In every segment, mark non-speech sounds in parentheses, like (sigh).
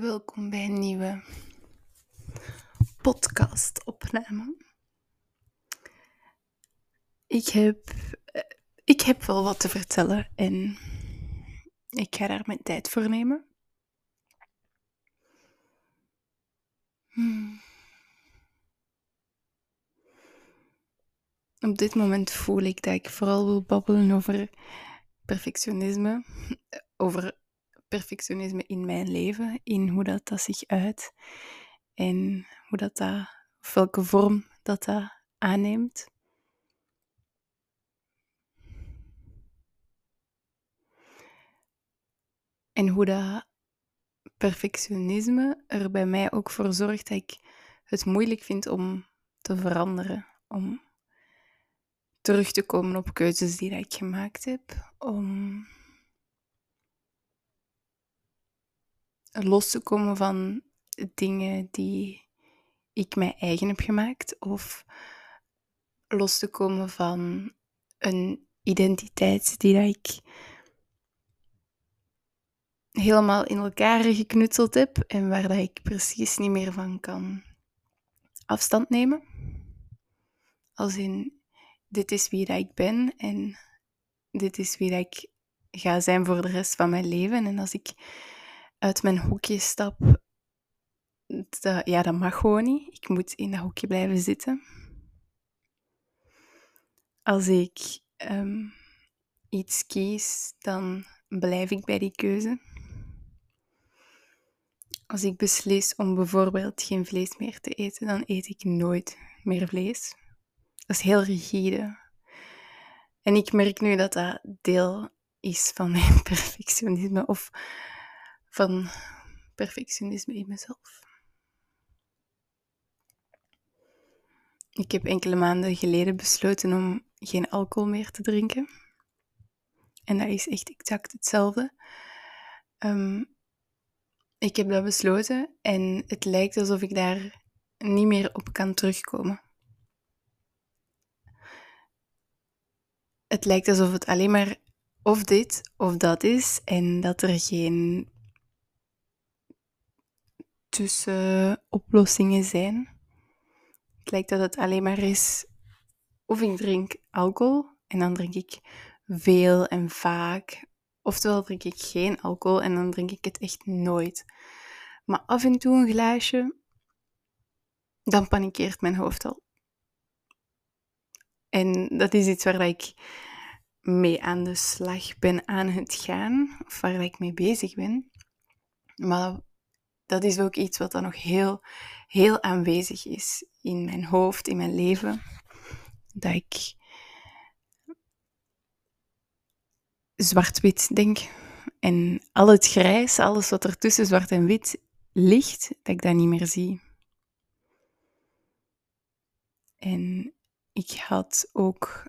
Welkom bij een nieuwe podcast-opname. Ik heb, eh, ik heb wel wat te vertellen en ik ga daar mijn tijd voor nemen. Hmm. Op dit moment voel ik dat ik vooral wil babbelen over perfectionisme, over perfectionisme in mijn leven, in hoe dat, dat zich uit en hoe dat, dat welke vorm dat dat aanneemt. En hoe dat perfectionisme er bij mij ook voor zorgt dat ik het moeilijk vind om te veranderen, om terug te komen op keuzes die ik gemaakt heb, om los te komen van dingen die ik mij eigen heb gemaakt of los te komen van een identiteit die dat ik helemaal in elkaar geknutseld heb en waar dat ik precies niet meer van kan afstand nemen. Als in, dit is wie dat ik ben en dit is wie dat ik ga zijn voor de rest van mijn leven. En als ik uit mijn hoekje stap, dat, ja, dat mag gewoon niet. Ik moet in dat hoekje blijven zitten. Als ik um, iets kies, dan blijf ik bij die keuze. Als ik beslis om bijvoorbeeld geen vlees meer te eten, dan eet ik nooit meer vlees. Dat is heel rigide. En ik merk nu dat dat deel is van mijn (laughs) perfectionisme of van perfectionisme in mezelf. Ik heb enkele maanden geleden besloten om geen alcohol meer te drinken. En dat is echt exact hetzelfde. Um, ik heb dat besloten en het lijkt alsof ik daar niet meer op kan terugkomen. Het lijkt alsof het alleen maar of dit of dat is en dat er geen tussenoplossingen zijn. Het lijkt dat het alleen maar is of ik drink alcohol en dan drink ik veel en vaak. Oftewel drink ik geen alcohol en dan drink ik het echt nooit. Maar af en toe een glaasje, dan panikeert mijn hoofd al. En dat is iets waar ik mee aan de slag ben aan het gaan, of waar ik mee bezig ben. Maar dat is ook iets wat dan nog heel, heel aanwezig is in mijn hoofd, in mijn leven. Dat ik zwart-wit denk. En al het grijs, alles wat er tussen zwart en wit ligt, dat ik dat niet meer zie. En ik had ook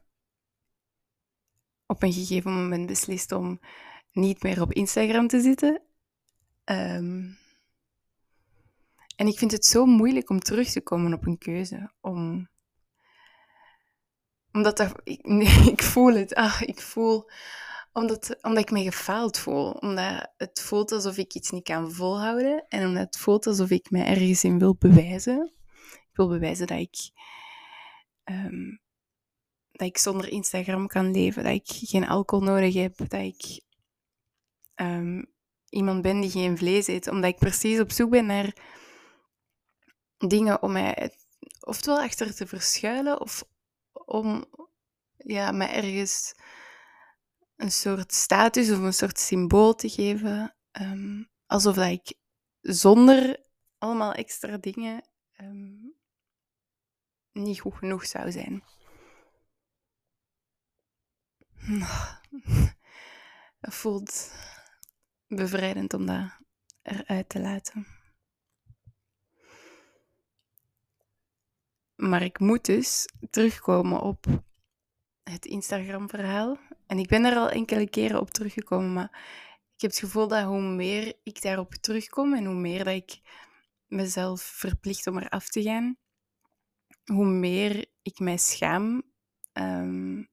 op een gegeven moment beslist om niet meer op Instagram te zitten. Ehm, en ik vind het zo moeilijk om terug te komen op een keuze. Om, omdat ik, (laughs) ik voel het. Ah, ik voel omdat, omdat ik me gefaald voel. Omdat het voelt alsof ik iets niet kan volhouden. En omdat het voelt alsof ik me ergens in wil bewijzen. Ik wil bewijzen dat ik, ehm, dat ik zonder Instagram kan leven. Dat ik geen alcohol nodig heb. Dat ik ehm, iemand ben die geen vlees eet. Omdat ik precies op zoek ben naar dingen om mij oftewel achter te verschuilen. Of om ja, mij ergens een soort status of een soort symbool te geven. Ehm, alsof dat ik zonder allemaal extra dingen ehm, niet goed genoeg zou zijn. (laughs) Het voelt bevrijdend om dat eruit te laten. Maar ik moet dus terugkomen op het Instagram-verhaal. En ik ben er al enkele keren op teruggekomen, maar ik heb het gevoel dat hoe meer ik daarop terugkom en hoe meer dat ik mezelf verplicht om eraf te gaan, hoe meer ik mij schaam. Ehm,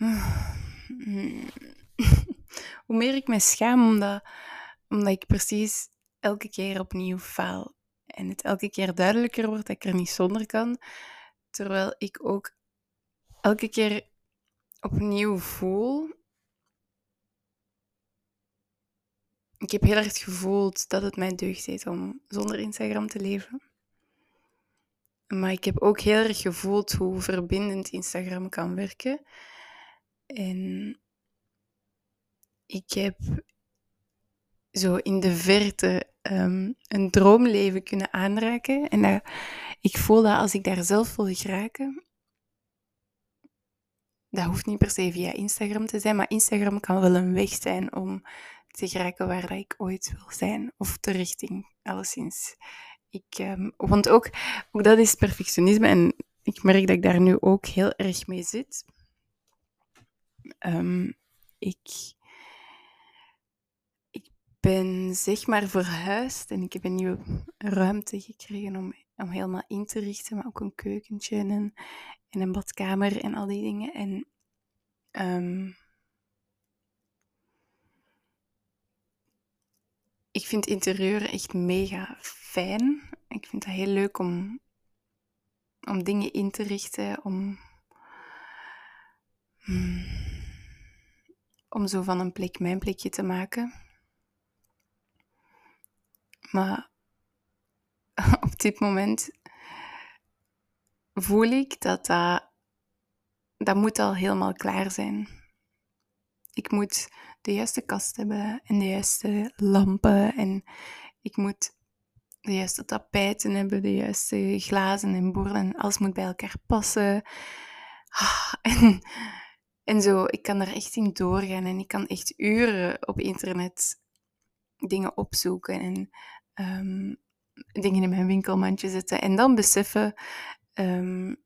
(laughs) hoe meer ik me schaam, omdat, omdat ik precies elke keer opnieuw faal. En het elke keer duidelijker wordt dat ik er niet zonder kan. Terwijl ik ook elke keer opnieuw voel. Ik heb heel erg gevoeld dat het mij deugd heeft om zonder Instagram te leven. Maar ik heb ook heel erg gevoeld hoe verbindend Instagram kan werken. En ik heb zo in de verte um, een droomleven kunnen aanraken. En dat, ik voel dat als ik daar zelf wil geraken, dat hoeft niet per se via Instagram te zijn, maar Instagram kan wel een weg zijn om te geraken waar ik ooit wil zijn. Of de richting, alleszins. Ik, um, want ook, ook dat is perfectionisme en ik merk dat ik daar nu ook heel erg mee zit. Um, ik ben zeg maar verhuisd en ik heb een nieuwe ruimte gekregen om, om helemaal in te richten, maar ook een keukentje en een, en een badkamer en al die dingen. En um, ik vind interieur echt mega fijn. Ik vind het heel leuk om, om dingen in te richten, om, hmm, om zo van een plek mijn plekje te maken. Maar (laughs) op dit moment voel ik dat dat, moet al helemaal klaar zijn. Ik moet de juiste kast hebben en de juiste lampen en ik moet de juiste tapijten hebben, de juiste glazen en borden. Alles moet bij elkaar passen. Ah, (laughs) en, en zo, ik kan daar echt in doorgaan en ik kan echt uren op internet dingen opzoeken en um, dingen in mijn winkelmandje zetten. En dan beseffen um,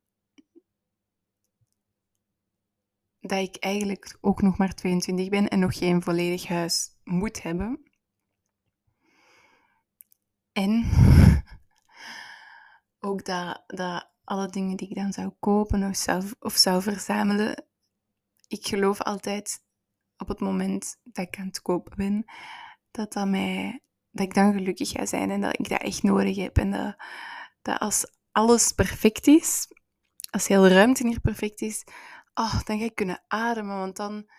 dat ik eigenlijk ook nog maar 22 ben en nog geen volledig huis moet hebben. En (laughs) ook dat, dat alle dingen die ik dan zou kopen of zou, of zou verzamelen, ik geloof altijd op het moment dat ik aan het kopen ben, dat dat mij dat ik dan gelukkig ga zijn en dat ik dat echt nodig heb. En dat, dat als alles perfect is, als heel ruimte hier perfect is, oh, dan ga ik kunnen ademen. Want dan,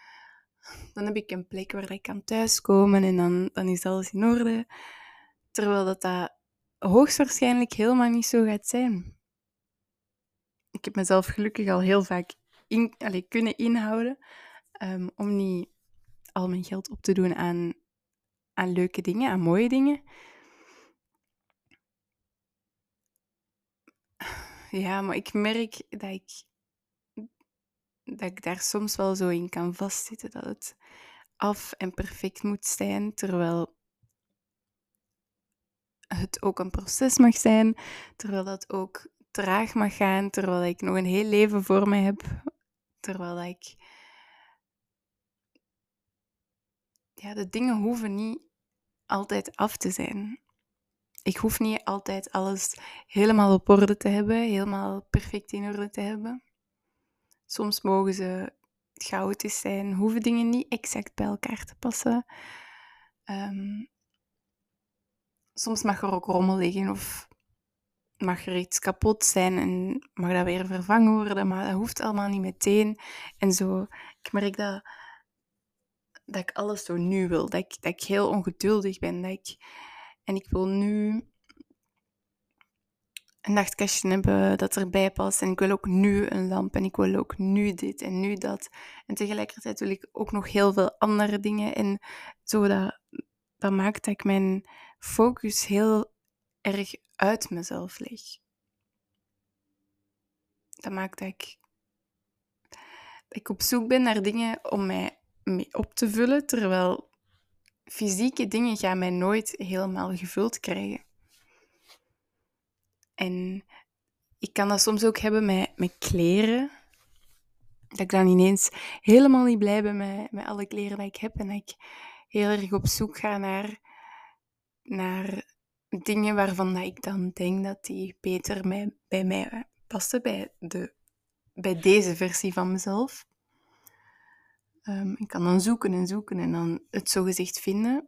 dan heb ik een plek waar ik kan thuiskomen en dan, dan is alles in orde. Terwijl dat, dat hoogstwaarschijnlijk helemaal niet zo gaat zijn. Ik heb mezelf gelukkig al heel vaak in, kunnen inhouden um, om niet al mijn geld op te doen aan aan leuke dingen, aan mooie dingen. Ja, maar ik merk dat ik, dat ik daar soms wel zo in kan vastzitten. Dat het af en perfect moet zijn, terwijl het ook een proces mag zijn, terwijl dat ook traag mag gaan, terwijl ik nog een heel leven voor me heb, terwijl ik ja, de dingen hoeven niet altijd af te zijn. Ik hoef niet altijd alles helemaal op orde te hebben, helemaal perfect in orde te hebben. Soms mogen ze chaotisch zijn, hoeven dingen niet exact bij elkaar te passen. Um, soms mag er ook rommel liggen of mag er iets kapot zijn en mag dat weer vervangen worden, maar dat hoeft allemaal niet meteen. En zo, ik merk dat dat ik alles zo nu wil. Dat ik, dat ik heel ongeduldig ben. Dat ik, en ik wil nu een nachtkastje hebben dat erbij past. En ik wil ook nu een lamp. En ik wil ook nu dit en nu dat. En tegelijkertijd wil ik ook nog heel veel andere dingen. En zo dat, dat maakt dat ik mijn focus heel erg uit mezelf leg. Dat maakt dat ik, ik op zoek ben naar dingen om mij mee op te vullen, terwijl fysieke dingen gaan mij nooit helemaal gevuld krijgen. En ik kan dat soms ook hebben met, met kleren. Dat ik dan ineens helemaal niet blij ben met, met alle kleren die ik heb. En dat ik heel erg op zoek ga naar, naar dingen waarvan dat ik dan denk dat die beter bij mij passen, bij, de, bij deze versie van mezelf. Ehm, ik kan dan zoeken en zoeken en dan het zogezegd vinden.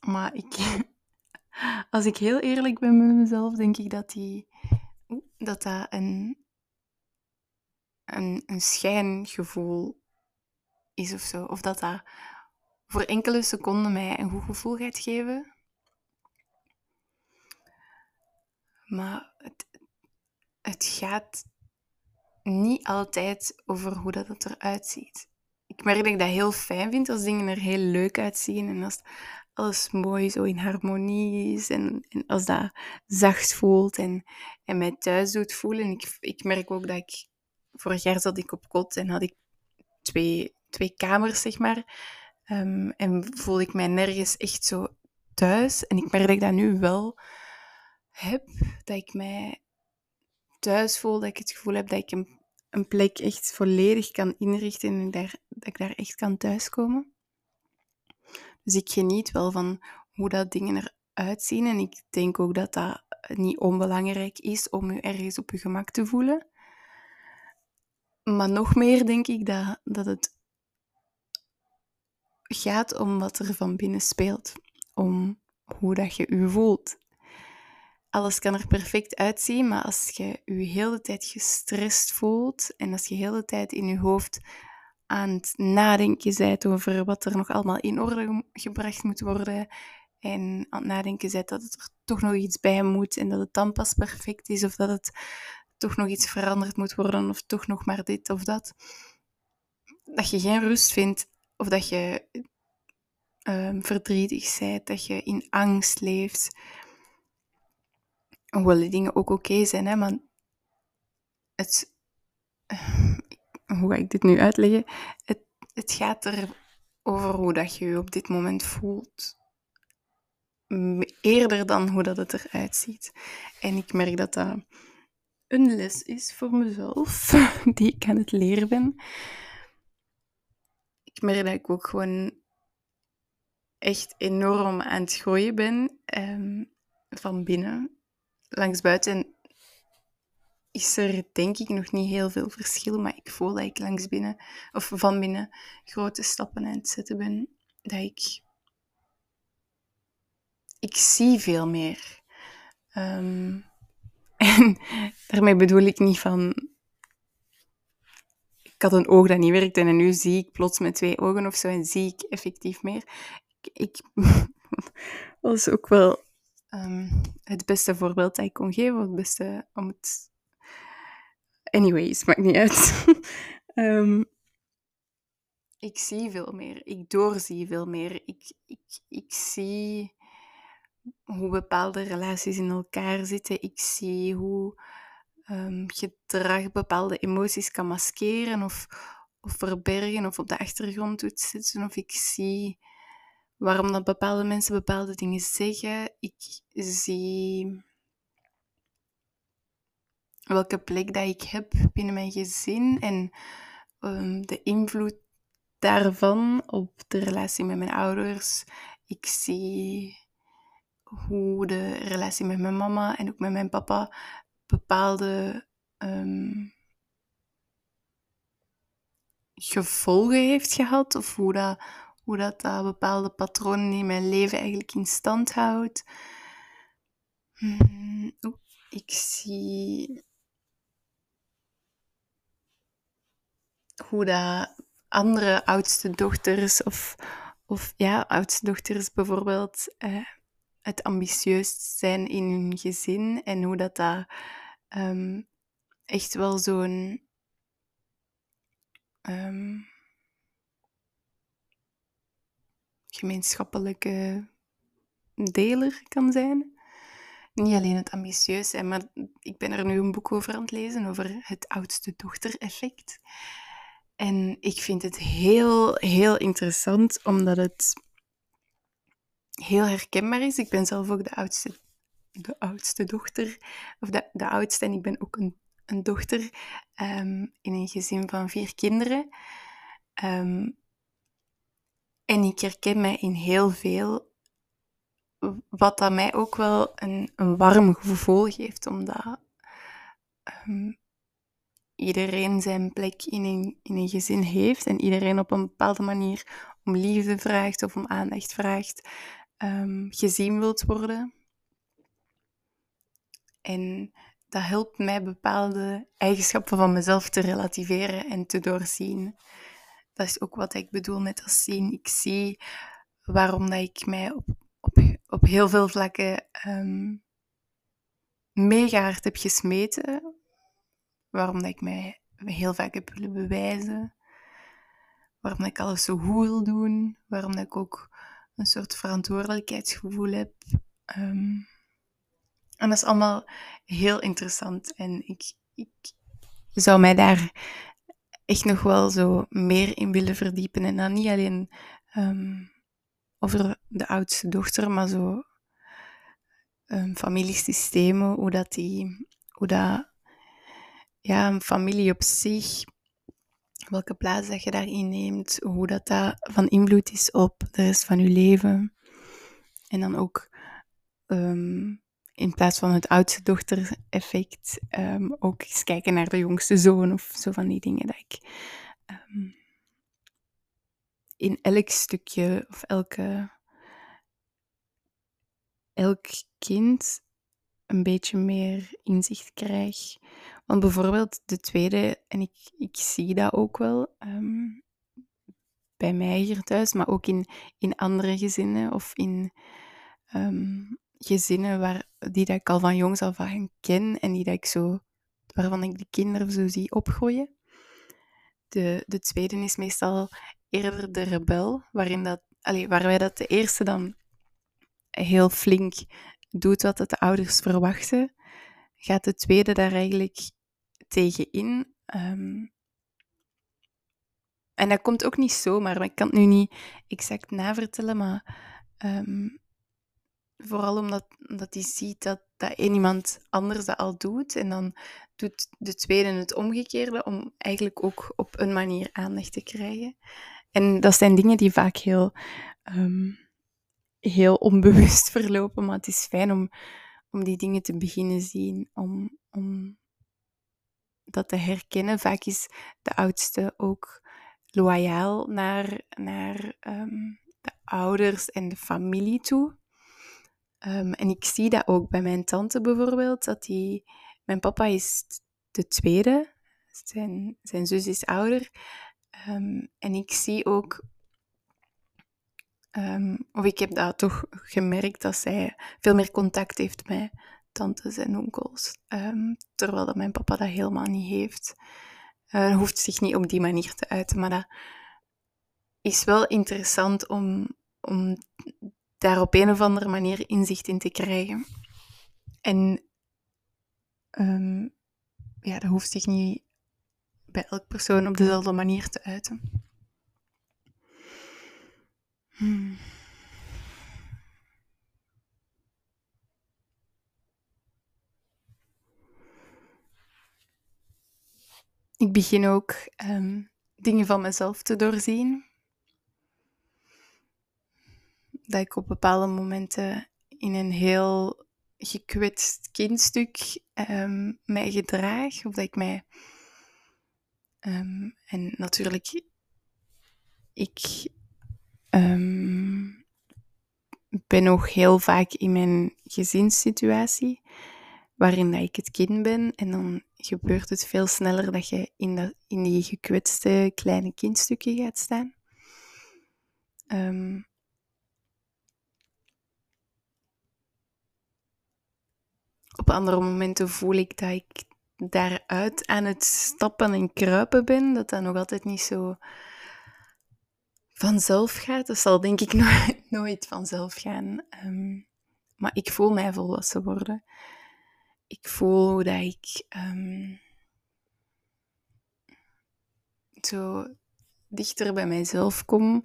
Maar ik, (laughs) als ik heel eerlijk ben met mezelf, denk ik dat die, dat, dat een, een, een schijngevoel is of zo. Of dat dat voor enkele seconden mij een goed gevoel gaat geven. Maar het, het gaat niet altijd over hoe dat het eruit ziet. Ik merk dat ik dat heel fijn vind als dingen er heel leuk uitzien en als alles mooi zo in harmonie is en, en als dat zacht voelt en, en mij thuis doet voelen. Ik, ik merk ook dat ik... Vorig jaar zat ik op kot en had ik twee, twee kamers, zeg maar. Um, en voelde ik mij nergens echt zo thuis. En ik merk dat ik dat nu wel heb. Dat ik mij thuis voel, dat ik het gevoel heb dat ik een, een plek echt volledig kan inrichten en daar, dat ik daar echt kan thuiskomen. Dus ik geniet wel van hoe dat dingen eruit zien. En ik denk ook dat dat niet onbelangrijk is om je ergens op je gemak te voelen. Maar nog meer denk ik dat, dat het gaat om wat er van binnen speelt. Om hoe dat je je voelt. Alles kan er perfect uitzien, maar als je je hele tijd gestrest voelt en als je de hele tijd in je hoofd aan het nadenken bent over wat er nog allemaal in orde gebracht moet worden en aan het nadenken bent dat het er toch nog iets bij moet en dat het dan pas perfect is of dat het toch nog iets veranderd moet worden of toch nog maar dit of dat, dat je geen rust vindt of dat je um, verdrietig bent, dat je in angst leeft. Hoewel die dingen ook oké zijn, hè, maar het, hoe ga ik dit nu uitleggen? Het, het gaat er over hoe dat je je op dit moment voelt. Eerder dan hoe dat het eruit ziet. En ik merk dat dat een les is voor mezelf, (laughs) die ik aan het leren ben. Ik merk dat ik ook gewoon echt enorm aan het groeien ben um, van binnen. Langs buiten is er denk ik nog niet heel veel verschil, maar ik voel dat ik langs binnen, of van binnen, grote stappen aan het zetten ben. Dat ik... Ik zie veel meer. Um, (laughs) en daarmee bedoel ik niet van... Ik had een oog dat niet werkte en nu zie ik plots met twee ogen of zo en zie ik effectief meer. Ik... is (laughs) ook wel um, het beste voorbeeld dat ik kon geven, het beste om het Anyways, maakt niet uit. um, (laughs) ik zie veel meer. Ik doorzie veel meer. Ik, ik, ik zie hoe bepaalde relaties in elkaar zitten. Ik zie hoe um, gedrag bepaalde emoties kan maskeren of, of verbergen of op de achtergrond doet zitten. Of ik zie waarom dat bepaalde mensen bepaalde dingen zeggen. Ik zie welke plek dat ik heb binnen mijn gezin en um, de invloed daarvan op de relatie met mijn ouders. Ik zie hoe de relatie met mijn mama en ook met mijn papa bepaalde um, gevolgen heeft gehad, of hoe dat, hoe dat, dat bepaalde patronen in mijn leven eigenlijk in stand houdt. Hmm, ik zie hoe dat andere oudste dochters of, of ja, oudste dochters bijvoorbeeld uh, het ambitieus zijn in hun gezin en hoe dat, dat um, echt wel zo'n um, gemeenschappelijke deler kan zijn. Niet alleen het ambitieus zijn, maar ik ben er nu een boek over aan het lezen, over het oudste dochter-effect. En ik vind het heel, heel interessant, omdat het heel herkenbaar is. Ik ben zelf ook de oudste, de oudste dochter, of de, de oudste, en ik ben ook een, een dochter ehm, in een gezin van vier kinderen. Um, en ik herken mij in heel veel, wat dat mij ook wel een, een warm gevoel geeft, omdat um, iedereen zijn plek in een, in een gezin heeft en iedereen op een bepaalde manier om liefde vraagt of om aandacht vraagt, um, gezien wilt worden. En dat helpt mij bepaalde eigenschappen van mezelf te relativeren en te doorzien. Dat is ook wat ik bedoel met dat zien. Ik zie waarom dat ik mij op, op, op heel veel vlakken um, mega hard heb gesmeten. Waarom dat ik mij heel vaak heb willen bewijzen. Waarom ik alles zo goed wil doen. Waarom dat ik ook een soort verantwoordelijkheidsgevoel heb. Um, en dat is allemaal heel interessant. En ik, ik zou mij daar echt nog wel zo meer in willen verdiepen. En dan niet alleen um, over de oudste dochter, maar zo um, familiesystemen, hoe dat die, hoe dat, ja, een familie op zich, welke plaats dat je daarin neemt, hoe dat, dat van invloed is op de rest van je leven. En dan ook um, in plaats van het oudste dochter-effect um, ook eens kijken naar de jongste zoon of zo van die dingen dat ik um, in elk stukje of elke elk kind een beetje meer inzicht krijg. Want bijvoorbeeld de tweede, en ik, ik zie dat ook wel um, bij mij hier thuis, maar ook in, in andere gezinnen of in gezinnen waar, die dat ik al van jongs af aan ken en die dat ik zo, waarvan ik de kinderen zo zie opgroeien. De, de tweede is meestal eerder de rebel, waarin dat, allez, waarbij dat de eerste dan heel flink doet wat de ouders verwachten, gaat de tweede daar eigenlijk tegen in. Ehm, en dat komt ook niet zomaar, maar ik kan het nu niet exact navertellen, maar um, Vooral omdat, omdat hij ziet dat, dat iemand anders dat al doet. En dan doet de tweede het omgekeerde om eigenlijk ook op een manier aandacht te krijgen. En dat zijn dingen die vaak heel, um, heel onbewust (laughs) verlopen. Maar het is fijn om, om die dingen te beginnen zien. Om, om dat te herkennen. Vaak is de oudste ook loyaal naar, naar um, de ouders en de familie toe. Um, en ik zie dat ook bij mijn tante bijvoorbeeld, dat die... Mijn papa is de tweede, zijn, zijn zus is ouder. Um, en ik zie ook... Um, of ik heb dat toch gemerkt, dat zij veel meer contact heeft met tantes en onkels. terwijl dat mijn papa dat helemaal niet heeft. Uh, hoeft zich niet op die manier te uiten, maar dat is wel interessant om, om daar op een of andere manier inzicht in te krijgen. En um, ja, dat hoeft zich niet bij elk persoon op dezelfde manier te uiten. Hmm. Ik begin ook um, dingen van mezelf te doorzien dat ik op bepaalde momenten in een heel gekwetst kindstuk um, mij gedraag. Of dat ik mij. Um, en natuurlijk, ik um, ben nog heel vaak in mijn gezinssituatie, waarin dat ik het kind ben. En dan gebeurt het veel sneller dat je in, dat, in die gekwetste kleine kindstukken gaat staan. Op andere momenten voel ik dat ik daaruit aan het stappen en kruipen ben. Dat dat nog altijd niet zo vanzelf gaat. Dat zal denk ik (laughs) nooit, vanzelf gaan. Um, maar ik voel mij volwassen worden. Ik voel hoe dat ik um, zo dichter bij mijzelf kom.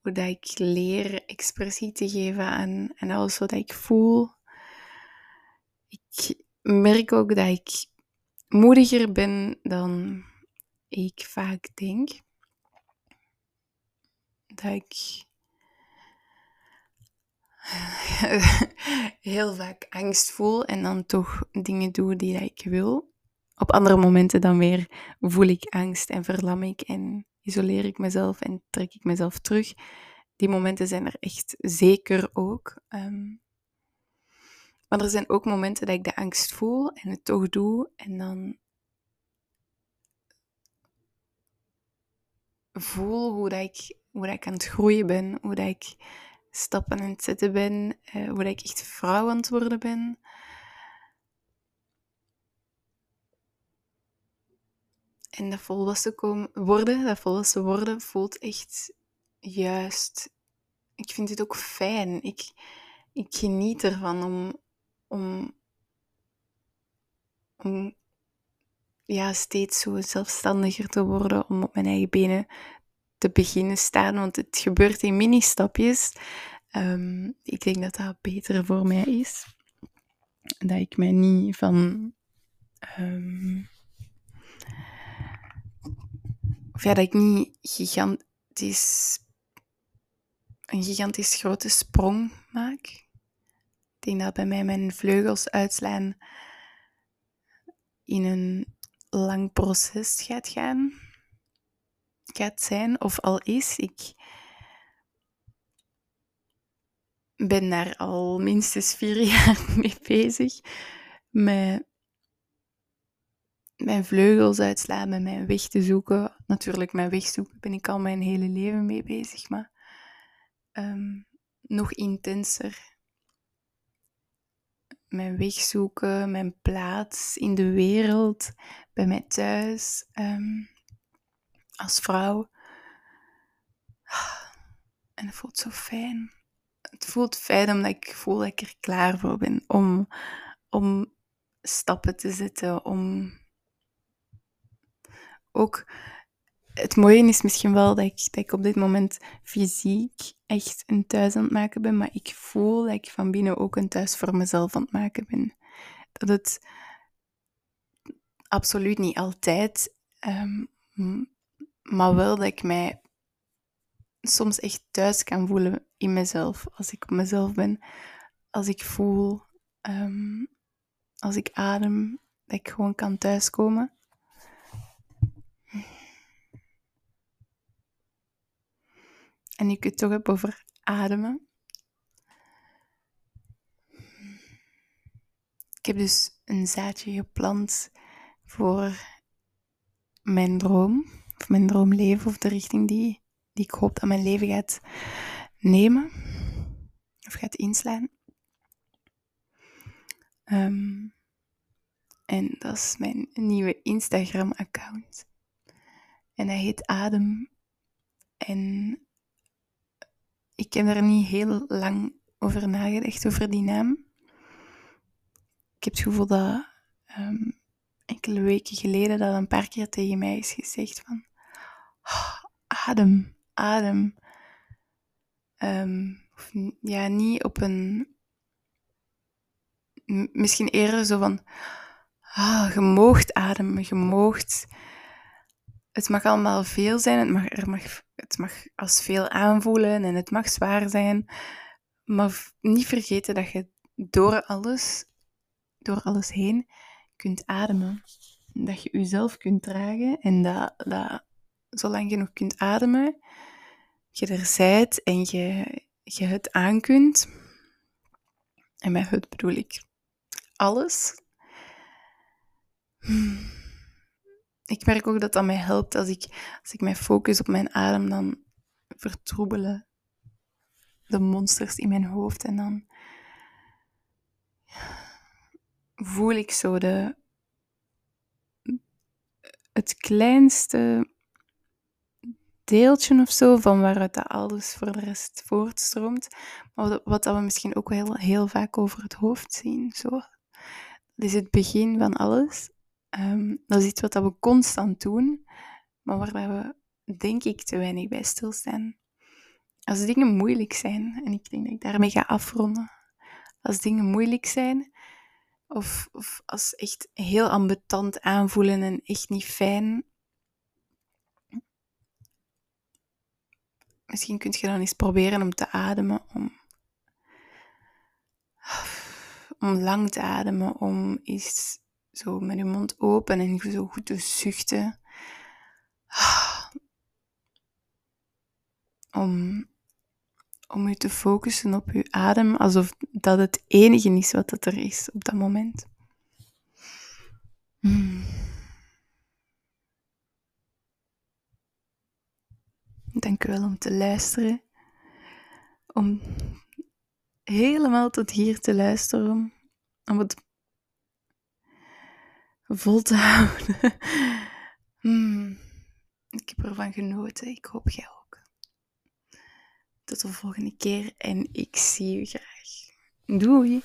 Hoe dat ik leer expressie te geven aan, aan alles wat ik voel ik merk ook dat ik moediger ben dan ik vaak denk. Dat ik (laughs) heel vaak angst voel en dan toch dingen doe die ik wil. op andere momenten dan weer voel ik angst en verlam ik en isoleer ik mezelf en trek ik mezelf terug. Die momenten zijn er echt zeker ook. Ehm, maar er zijn ook momenten dat ik de angst voel en het toch doe en dan voel hoe, dat ik, hoe dat ik aan het groeien ben, hoe dat ik stappen aan het zetten ben, uh, hoe dat ik echt vrouw aan het worden ben. En dat volwassen komen, worden, dat volwassen worden, voelt echt juist. Ik vind het ook fijn. Ik, ik geniet ervan om, om, om ja, steeds zo zelfstandiger te worden, om op mijn eigen benen te beginnen staan. Want het gebeurt in mini-stapjes. Um, ik denk dat dat beter voor mij is. Dat ik mij niet van. Um, ik niet gigantisch. een gigantisch grote sprong maak. Denk dat bij mij mijn vleugels uitslaan in een lang proces gaat gaan, gaat zijn of al is. Ik ben daar al minstens vier (laughs) jaar mee bezig. Met mijn vleugels uitslaan, met mijn weg te zoeken. Natuurlijk, mijn weg zoeken ben ik al mijn hele leven mee bezig, maar um, nog intenser mijn weg zoeken, mijn plaats in de wereld, bij mij thuis, ehm, als vrouw. En het voelt zo fijn. Het voelt fijn omdat ik voel dat ik er klaar voor ben om, om stappen te zetten, om ook het mooie is misschien wel dat ik, op dit moment fysiek echt een thuis aan het maken ben, maar ik voel dat ik van binnen ook een thuis voor mezelf aan het maken ben. Dat het absoluut niet altijd, um, maar wel dat ik mij soms echt thuis kan voelen in mezelf, als ik mezelf ben, als ik voel, um, als ik adem, dat ik gewoon kan thuiskomen. En ik het toch heb over ademen. Ik heb dus een zaadje geplant voor mijn droom, of mijn droomleven, of de richting die, die ik hoop dat mijn leven gaat nemen, of gaat inslaan. Um, en dat is mijn nieuwe Instagram-account. En hij heet Adem. En ik heb er niet heel lang over nagedacht, over die naam. Ik heb het gevoel dat um, enkele weken geleden dat een paar keer tegen mij is gezegd van... Oh, adem, adem. Of, ja, niet op een... Misschien eerder zo van... Ah, je moogt ademen, je moogt het mag allemaal veel zijn, het mag, er mag, het mag als veel aanvoelen en het mag zwaar zijn. Maar niet vergeten dat je door alles, door alles heen kunt ademen. Dat je jezelf kunt dragen en dat, dat zolang je nog kunt ademen, je er zijt en je, je het aan kunt. En met het bedoel ik alles ik merk ook dat dat mij helpt als ik, als ik mij focus op mijn adem, dan vertroebelen de monsters in mijn hoofd en dan voel ik zo de, het kleinste deeltje of zo van waaruit dat alles voor de rest voortstroomt. Maar wat dat we misschien ook wel heel, heel vaak over het hoofd zien. Zo. Dat is het begin van alles. Um, dat is iets wat we constant doen, maar waar we, denk ik, te weinig bij stilstaan. Als dingen moeilijk zijn, en ik denk dat ik daarmee ga afronden, als dingen moeilijk zijn, of, of als echt heel ambetant aanvoelen en echt niet fijn, misschien kun je dan eens proberen om te ademen, om, om lang te ademen, om eens zo met je mond open en zo goed te zuchten. Om, om je te focussen op je adem, alsof dat het enige is wat er is op dat moment. Hmm. Dank u wel om te luisteren. Om helemaal tot hier te luisteren. Om het vol te (laughs) houden. Hmm. Ik heb ervan genoten. Ik hoop jij ook. Tot de volgende keer en ik zie u graag. Doei!